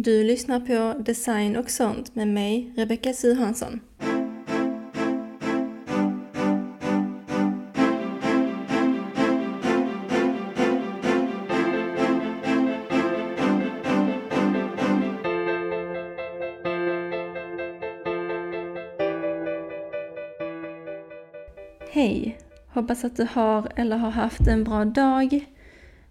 Du lyssnar på Design och sånt med mig, Rebecka Suhansson. Hej! Hoppas att du har eller har haft en bra dag.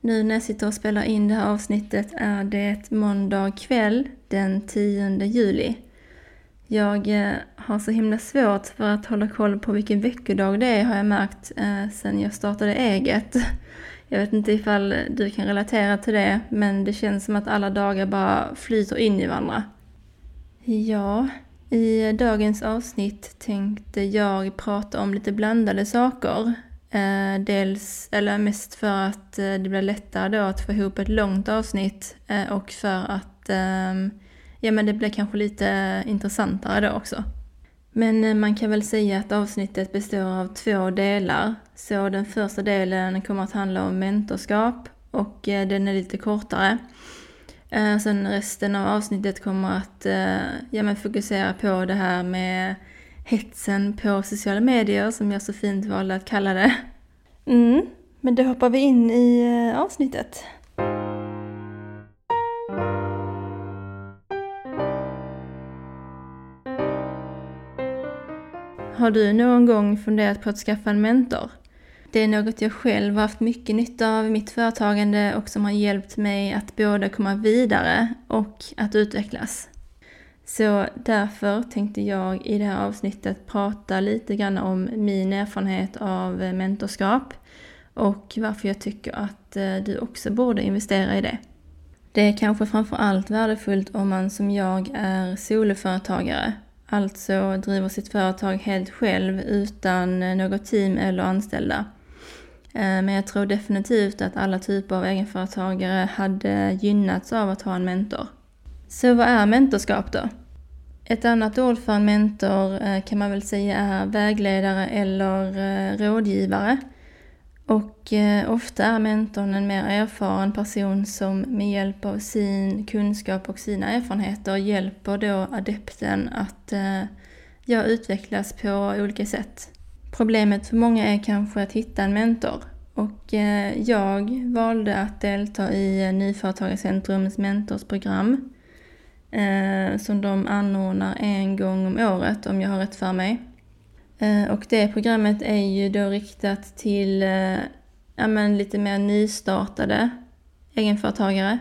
Nu när jag sitter och spelar in det här avsnittet är det måndag kväll den 10 juli. Jag eh, har så himla svårt för att hålla koll på vilken veckodag det är har jag märkt eh, sen jag startade eget. Jag vet inte ifall du kan relatera till det, men det känns som att alla dagar bara flyter in i varandra. Ja, i dagens avsnitt tänkte jag prata om lite blandade saker. Eh, dels, eller mest för att eh, det blir lättare då att få ihop ett långt avsnitt eh, och för att ehm, ja, men det blir kanske lite intressantare då också. Men eh, man kan väl säga att avsnittet består av två delar. Så den första delen kommer att handla om mentorskap och eh, den är lite kortare. Eh, sen resten av avsnittet kommer att eh, ja, men fokusera på det här med hetsen på sociala medier som jag så fint valde att kalla det. Mm, men då hoppar vi in i avsnittet. Har du någon gång funderat på att skaffa en mentor? Det är något jag själv har haft mycket nytta av i mitt företagande och som har hjälpt mig att både komma vidare och att utvecklas. Så därför tänkte jag i det här avsnittet prata lite grann om min erfarenhet av eh, mentorskap och varför jag tycker att eh, du också borde investera i det. Det är kanske framför allt värdefullt om man som jag är soloföretagare alltså driver sitt företag helt själv utan eh, något team eller anställda. Men jag tror definitivt att alla typer av egenföretagare hade gynnats av att ha en mentor. Så vad är mentorskap då? Ett annat ord för en mentor eh, kan man väl säga är vägledare eller eh, rådgivare. Och eh, ofta är mentorn en mer erfaren person som med hjälp av sin kunskap och sina erfarenheter hjälper då adepten att ja, utvecklas på olika sätt. Problemet för många är kanske att hitta en mentor. Och jag valde att delta i Nyföretagarcentrums mentorsprogram eh, som de anordnar en gång om året om jag har rätt för mig. Eh, och det programmet är ju då riktat till eh, ja, men lite mer nystartade egenföretagare.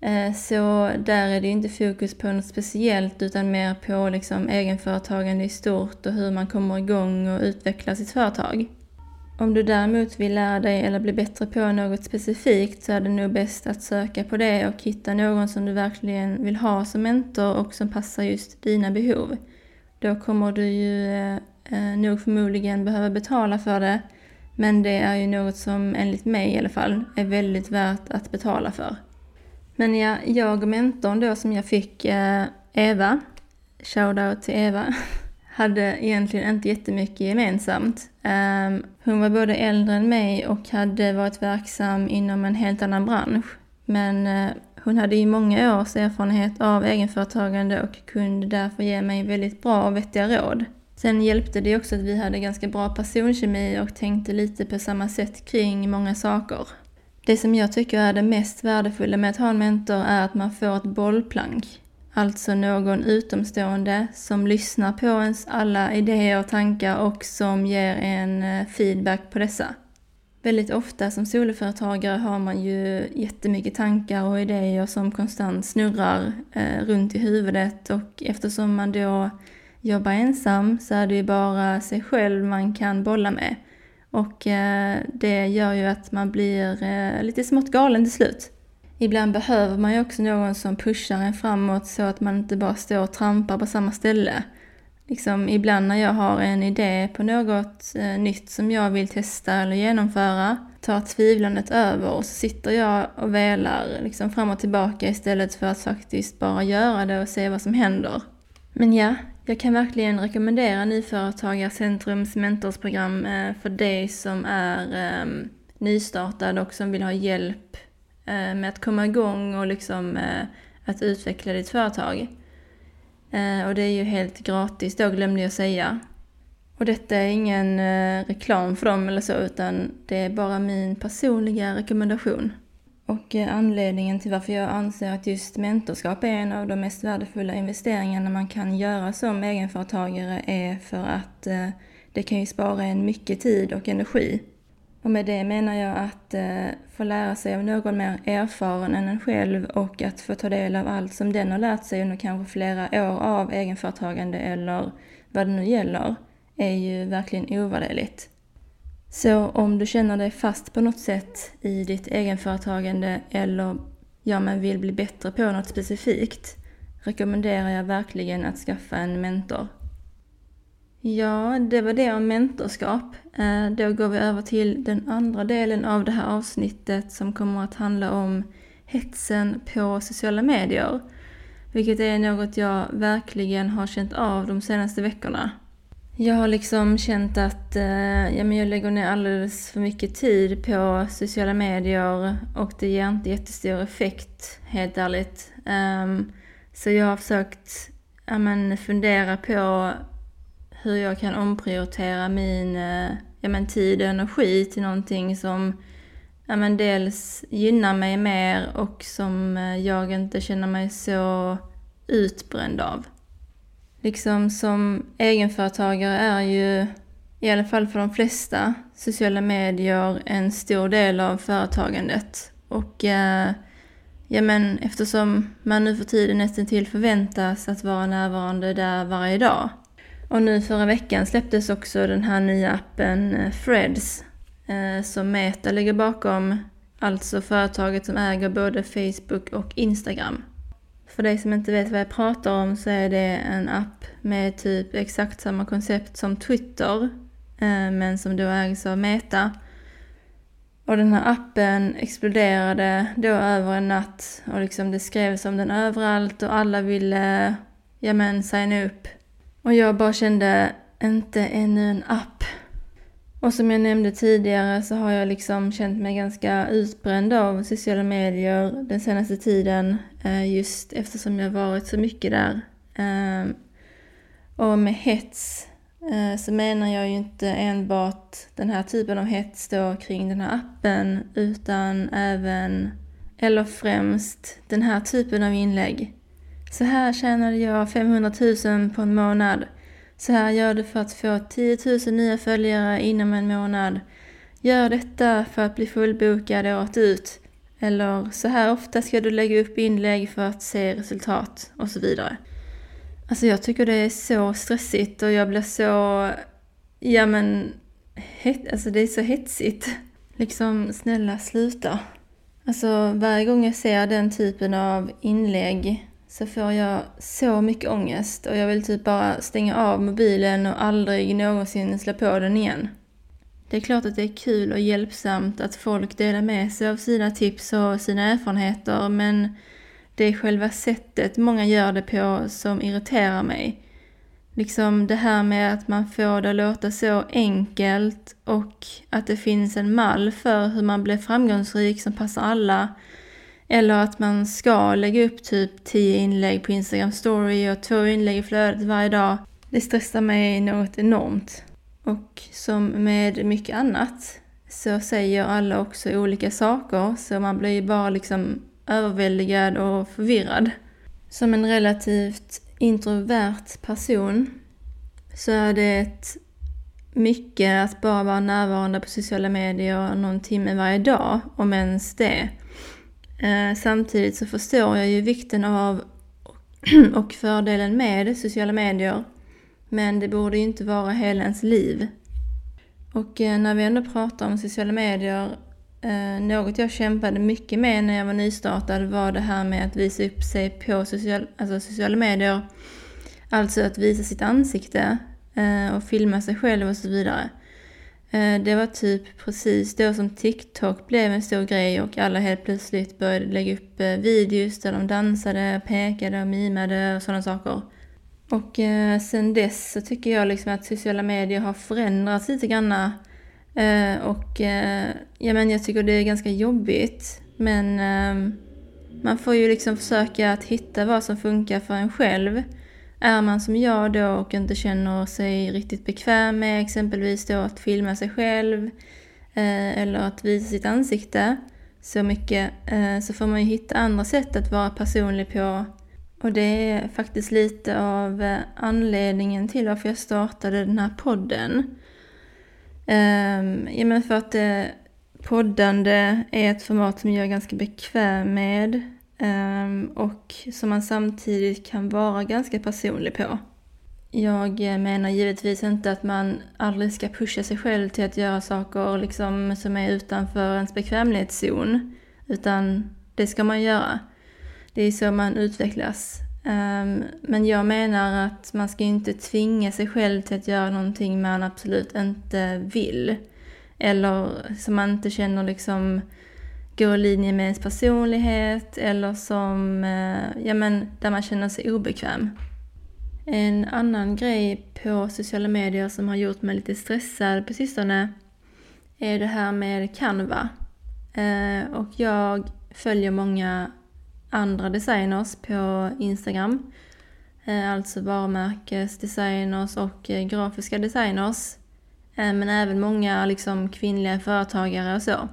Eh, så där är det inte fokus på något speciellt utan mer på liksom egenföretagande i stort och hur man kommer igång och utvecklar sitt företag. Om du däremot vill lära dig eller bli bättre på något specifikt så är det nog bäst att söka på det och hitta någon som du verkligen vill ha som mentor och som passar just dina behov. Då kommer du ju eh, nog förmodligen behöva betala för det. Men det är ju något som enligt mig i alla fall är väldigt värt att betala för. Men ja, jag och mentorn då som jag fick, eh, Eva, shoutout till Eva, hade egentligen inte jättemycket gemensamt. Ehm, hon var både äldre än mig och hade varit verksam inom en helt annan bransch. Men eh, hon hade ju många års erfarenhet av egenföretagande och kunde därför ge mig väldigt bra och vettiga råd. Sen hjälpte det också att vi hade ganska bra personkemi och tänkte lite på samma sätt kring många saker. Det som jag tycker är det mest värdefulla med att ha en mentor är att man får ett bollplank. Alltså någon utomstående som lyssnar på ens alla idéer och tankar och som ger en eh, feedback på dessa. Väldigt ofta som soloföretagare har man ju jättemycket tankar och idéer som konstant snurrar eh, runt i huvudet och eftersom man då jobbar ensam så är det ju bara sig själv man kan bolla med. Och eh, det gör ju att man blir lite smått galen till slut. Ibland behöver man ju också någon som pushar en framåt så att man inte bara står och trampar på samma ställe. Liksom ibland när jag har en idé på något eh, nytt som jag vill testa eller genomföra tar tvivlandet över och så sitter jag och velar liksom fram och tillbaka istället för att faktiskt bara göra det och se vad som händer. Men ja, jag kan verkligen rekommendera Nyföretagarcentrums mentorsprogram eh, för dig som är eh, nystartad och som vill ha hjälp Eh, med att komma igång och liksom, eh, att utveckla ditt företag. Eh, och det är ju helt gratis då glömde jag säga. Och detta är ingen reklam för dem eller så utan det är bara min personliga rekommendation. Och anledningen till varför jag anser att just mentorskap är en av de mest värdefulla investeringarna man kan göra som egenföretagare är för att det kan ju spara en mycket tid och energi. Och med det menar jag att eh, få lära sig av någon mer erfaren än en själv och att få ta del av allt som den har lärt sig under kanske flera år av egenföretagande eller vad det nu gäller är ju verkligen ovärderligt. Så om du känner dig fast på något sätt i ditt egenföretagande eller ja, men vill bli bättre på något specifikt rekommenderar jag verkligen att skaffa en mentor. Ja, det var det om mentorskap. Eh, då går vi över till den andra delen av det här avsnittet som kommer att handla om hetsen på sociala medier. Vilket är något jag verkligen har känt av de senaste veckorna. Jag har liksom känt att eh, ja, men jag lägger ner alldeles för mycket tid på sociala medier och det ger inte jättestor effekt, helt ärligt. Um, så jag har försökt ja, men, fundera på hur jag kan omprioritera min eh, ja, men tid och energi till någonting som ja, men dels gynnar mig mer och som eh, jag inte känner mig så utbränd av. Liksom som egenföretagare är ju, i alla fall för de flesta, sociala medier en stor del av företagandet. Och eh, ja, men eftersom man nu för tiden nästan till förväntas att vara närvarande där varje dag och nu förra veckan släpptes också den här nya appen Freds Threads eh, som Meta ligger bakom, alltså företaget som äger både Facebook och Instagram. För dig som inte vet vad jag pratar om så är det en app med typ exakt samma koncept som Twitter, eh, men som då ägs av Meta. Och den här appen exploderade då över en natt och liksom det skrevs om den överallt och alla ville, ja men, signa upp och jag bara kände, inte ännu en app. Och som jag nämnde tidigare så har jag liksom känt mig ganska utbränd av sociala medier den senaste tiden. Eh, just eftersom jag varit så mycket där. Ehm, och med hets eh, så menar jag ju inte enbart den här typen av hets då kring den här appen utan även, eller främst, den här typen av inlägg. Så här tjänade jag 500 000 på en månad. Så här gör du för att få 10 000 nya följare inom en månad. Gör detta för att bli fullbokad året ut. Eller så här ofta ska du lägga upp inlägg för att se resultat och så vidare. Alltså jag tycker det är så stressigt och jag blir så, ja men, het, alltså det är så hetsigt. Liksom, snälla sluta. Alltså varje gång jag ser den typen av inlägg så får jag så mycket ångest och jag vill typ bara stänga av mobilen och aldrig någonsin slå på den igen. Det är klart att det är kul och hjälpsamt att folk delar med sig av sina tips och sina erfarenheter men det är själva sättet många gör det på som irriterar mig. Liksom det här med att man får det att låta så enkelt och att det finns en mall för hur man blir framgångsrik som passar alla eller att man ska lägga upp typ 10 inlägg på Instagram story och två inlägg i flödet varje dag. Det stressar mig något enormt. Och som med mycket annat så säger alla också olika saker så man blir bara liksom överväldigad och förvirrad. Som en relativt introvert person så är det mycket att bara vara närvarande på sociala medier någon timme varje dag, om ens det. Eh, samtidigt så förstår jag ju vikten av och fördelen med sociala medier. Men det borde ju inte vara hela ens liv. Och eh, när vi ändå pratar om sociala medier, eh, något jag kämpade mycket med när jag var nystartad var det här med att visa upp sig på social, alltså sociala medier. Alltså att visa sitt ansikte och filma sig själv och så vidare. Eh, det var typ precis då som TikTok blev en stor grej och alla helt plötsligt började lägga upp eh, videos där de dansade, pekade och mimade och sådana saker. Och eh, sen dess så tycker jag liksom att sociala medier har förändrats lite grann. Och ja, men jag tycker det är ganska jobbigt. Men Man får ju liksom försöka att hitta vad som funkar för en själv. Är man som jag då och inte känner sig riktigt bekväm med exempelvis då att filma sig själv eh, eller att visa sitt ansikte så mycket eh, så får man ju hitta andra sätt att vara personlig på. Och det är faktiskt lite av eh, anledningen till varför jag startade den här podden. Ehm, ja men för att eh, poddande är ett format som jag är ganska bekväm med Ehm, och som man samtidigt kan vara ganska personlig på. Jag eh, menar givetvis inte att man aldrig ska pusha sig själv till att göra saker liksom som är utanför ens bekvämlighetszon. Utan det ska man göra. Det är så man utvecklas. Ehm, men jag menar att man ska inte tvinga sig själv till att göra någonting man absolut inte vill. Eller som man inte känner liksom går i linje med ens personlighet eller som, eh, ja men där man känner sig obekväm. En annan grej på sociala medier som har gjort mig lite stressad på sistone är det här med Canva. Eh, och jag följer många andra designers på Instagram. Eh, alltså varumärkesdesigners och grafiska designers. Men även många liksom kvinnliga företagare och så.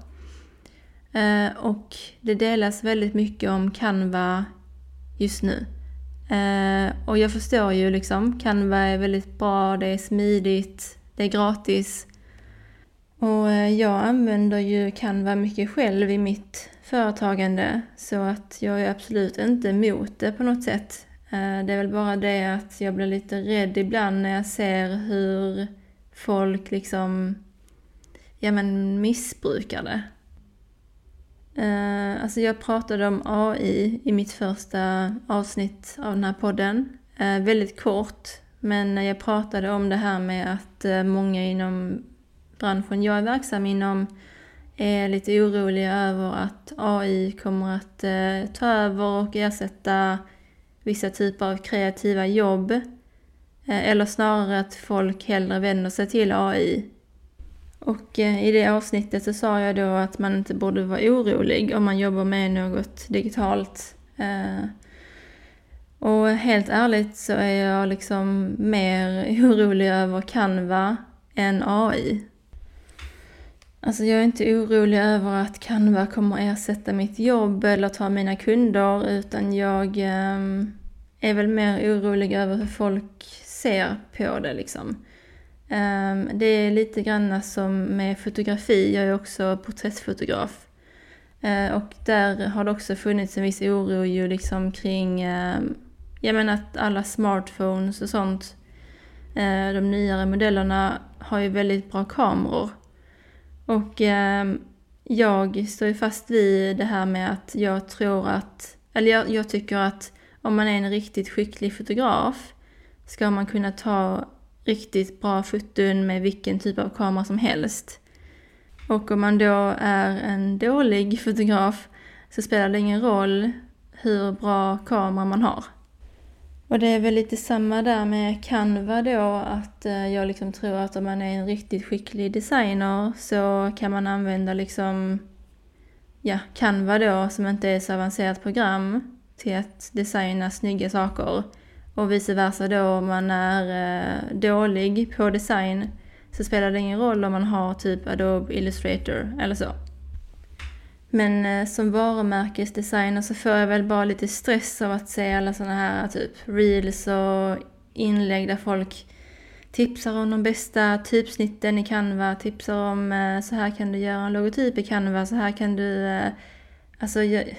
Eh, och det delas väldigt mycket om Canva just nu. Eh, och jag förstår ju liksom, Canva är väldigt bra, det är smidigt, det är gratis. Och eh, jag använder ju Canva mycket själv i mitt företagande så att jag är absolut inte emot det på något sätt. Det är väl bara det att jag blir lite rädd ibland när jag ser hur folk liksom ja, men missbrukar det. Uh, alltså jag pratade om AI i mitt första avsnitt av den här podden. Uh, väldigt kort, men jag pratade om det här med att uh, många inom branschen jag är verksam inom är lite oroliga över att AI kommer att ta över och ersätta vissa typer av kreativa jobb. Eller snarare att folk hellre vänder sig till AI och eh, i det avsnittet så sa jag då att man inte borde vara orolig om man jobbar med något digitalt. Eh. Och helt ärligt så är jag liksom mer orolig över Canva än AI. Alltså jag är inte orolig över att Canva kommer ersätta mitt jobb eller ta mina kunder utan jag eh, är väl mer orolig över hur folk ser på det liksom. Ehm, det är lite grann som med fotografi, jag är också porträttfotograf. Ehm, och där har det också funnits en viss oro ju liksom kring, ehm, jag menar att alla smartphones och sånt, eh, de nyare modellerna har ju väldigt bra kameror. Och jag står ju fast vid det här med att jag tror att, eller jag, jag tycker att om man är en riktigt skicklig fotograf ska man kunna ta riktigt bra foton med vilken typ av kamera som helst. Och om man då är en dålig fotograf så spelar det ingen roll hur bra kamera man har. Och det är väl lite samma där med Canva då, att eh, jag liksom tror att om man är en riktigt skicklig designer så kan man använda liksom, ja, Canva då som inte är så avancerat program till att designa snygga saker. Och vice versa då om man är eh, dålig på design så spelar det ingen roll om man har typ Adobe Illustrator eller så. Men eh, som varumärkesdesigner så får jag väl bara lite stress av att se alla sådana här typ reels och inlägg där folk tipsar om de bästa typsnitten i Canva, tipsar om eh, så här kan du göra en logotyp i Canva, så här kan du... Alltså, jag,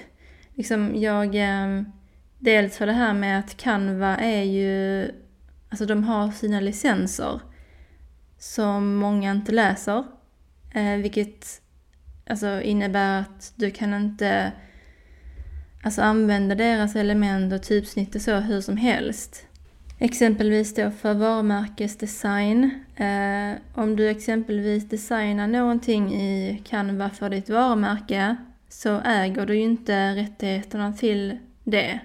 liksom jag... Ehm, Dels för det här med att Canva är ju, alltså de har sina licenser som många inte läser. Eh, vilket alltså innebär att du kan inte alltså använda deras element och typsnitt och så hur som helst. Exempelvis då för varumärkesdesign. Eh, om du exempelvis designar någonting i Canva för ditt varumärke så äger du ju inte rättigheterna till det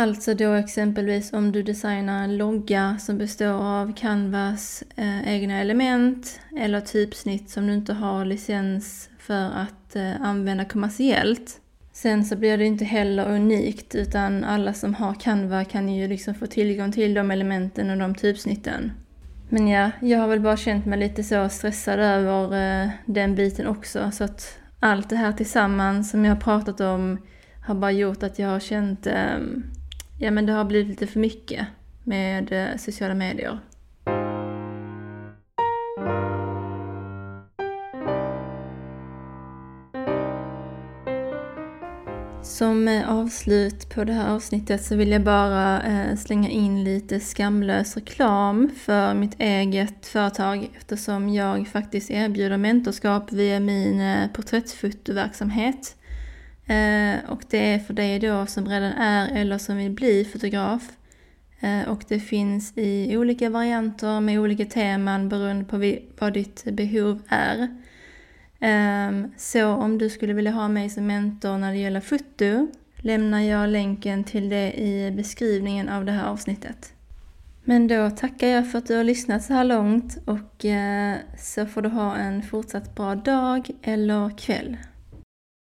Alltså då exempelvis om du designar en logga som består av Canvas eh, egna element eller typsnitt som du inte har licens för att eh, använda kommersiellt Sen så blir det inte heller unikt utan alla som har Canva kan ju liksom få tillgång till de elementen och de typsnitten. Men ja, jag har väl bara känt mig lite så stressad över eh, den biten också så att allt det här tillsammans som jag har pratat om har bara gjort att jag har känt, eh, ja men det har blivit lite för mycket med eh, sociala medier. Som eh, avslut på det här avsnittet så vill jag bara eh, slänga in lite skamlös reklam för mitt eget företag eftersom jag faktiskt erbjuder mentorskap via min porträttfotoverksamhet. Eh, och det är för dig då som redan är eller som vill bli fotograf. Eh, och det finns i olika varianter med olika teman beroende på vad ditt behov är. Ehm, så om du skulle vilja ha mig som mentor när det gäller foto lämnar jag länken till det i beskrivningen av det här avsnittet. Men då tackar jag för att du har lyssnat så här långt och eh, så får du ha en fortsatt bra dag eller kväll.